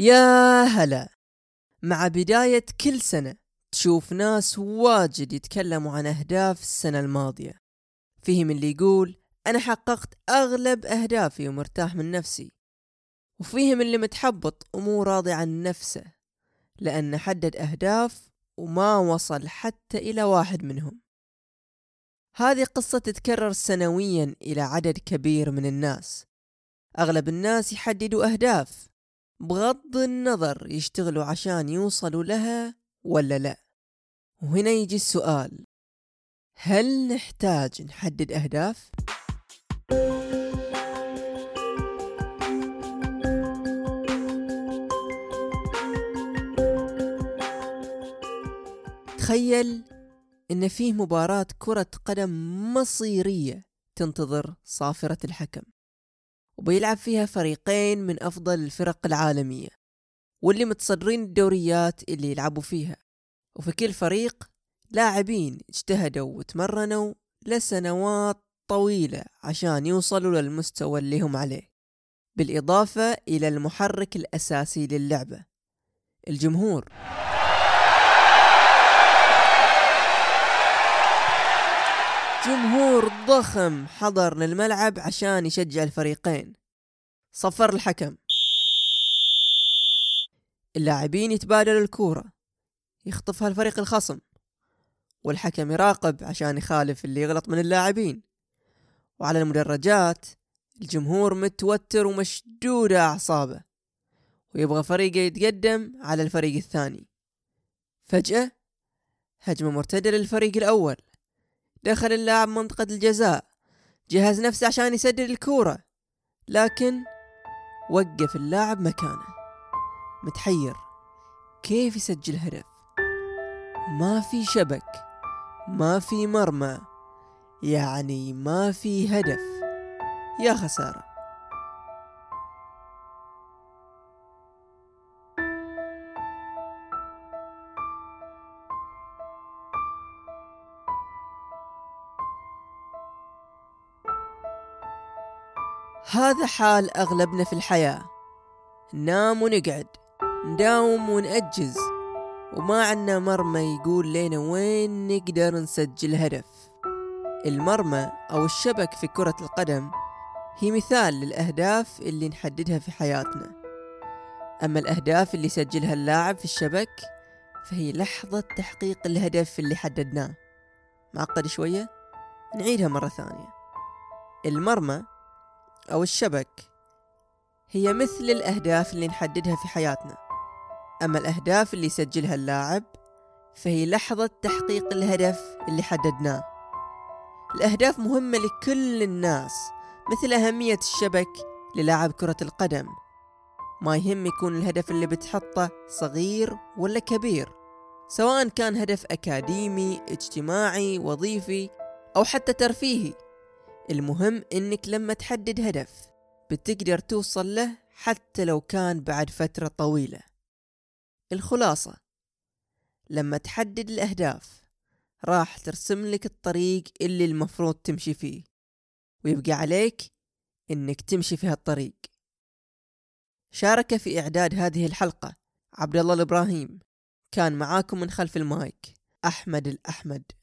يا هلا. مع بداية كل سنة تشوف ناس واجد يتكلموا عن أهداف السنة الماضية. فيهم اللي يقول أنا حققت أغلب أهدافي ومرتاح من نفسي. وفيهم اللي متحبط ومو راضي عن نفسه لأنه حدد أهداف وما وصل حتى إلى واحد منهم. هذه قصة تتكرر سنويا إلى عدد كبير من الناس. أغلب الناس يحددوا أهداف بغض النظر يشتغلوا عشان يوصلوا لها ولا لا؟ وهنا يجي السؤال. هل نحتاج نحدد أهداف؟ تخيل إن فيه مباراة كرة قدم مصيرية تنتظر صافرة الحكم. وبيلعب فيها فريقين من أفضل الفرق العالمية واللي متصدرين الدوريات اللي يلعبوا فيها. وفي كل فريق لاعبين اجتهدوا وتمرنوا لسنوات طويلة عشان يوصلوا للمستوى اللي هم عليه بالإضافة إلى المحرك الأساسي للعبة الجمهور. جمهور ضخم حضر للملعب عشان يشجع الفريقين. صفر الحكم. اللاعبين يتبادلوا الكورة. يخطفها الفريق الخصم. والحكم يراقب عشان يخالف اللي يغلط من اللاعبين. وعلى المدرجات الجمهور متوتر ومشدود أعصابه. ويبغى فريقه يتقدم على الفريق الثاني. فجأة هجمة مرتدة للفريق الأول. دخل اللاعب منطقة الجزاء. جهز نفسه عشان يسدد الكورة. لكن وقف اللاعب مكانه. متحير. كيف يسجل هدف؟ ما في شبك. ما في مرمى. يعني ما في هدف. يا خسارة. هذا حال أغلبنا في الحياة. ننام ونقعد نداوم ونأجز وما عنا مرمى يقول لنا وين نقدر نسجل هدف. المرمى أو الشبك في كرة القدم هي مثال للأهداف اللي نحددها في حياتنا. أما الأهداف اللي يسجلها اللاعب في الشبك فهي لحظة تحقيق الهدف اللي حددناه. معقد شوية؟ نعيدها مرة ثانية. المرمى أو الشبك. هي مثل الأهداف اللي نحددها في حياتنا. أما الأهداف اللي يسجلها اللاعب فهي لحظة تحقيق الهدف اللي حددناه. الأهداف مهمة لكل الناس مثل أهمية الشبك للاعب كرة القدم. ما يهم يكون الهدف اللي بتحطه صغير ولا كبير سواء كان هدف أكاديمي اجتماعي وظيفي أو حتى ترفيهي. المهم إنك لما تحدد هدف بتقدر توصل له حتى لو كان بعد فترة طويلة. الخلاصة لما تحدد الأهداف راح ترسم لك الطريق اللي المفروض تمشي فيه ويبقى عليك إنك تمشي في هالطريق. شارك في إعداد هذه الحلقة عبد الله الإبراهيم كان معاكم من خلف المايك أحمد الأحمد.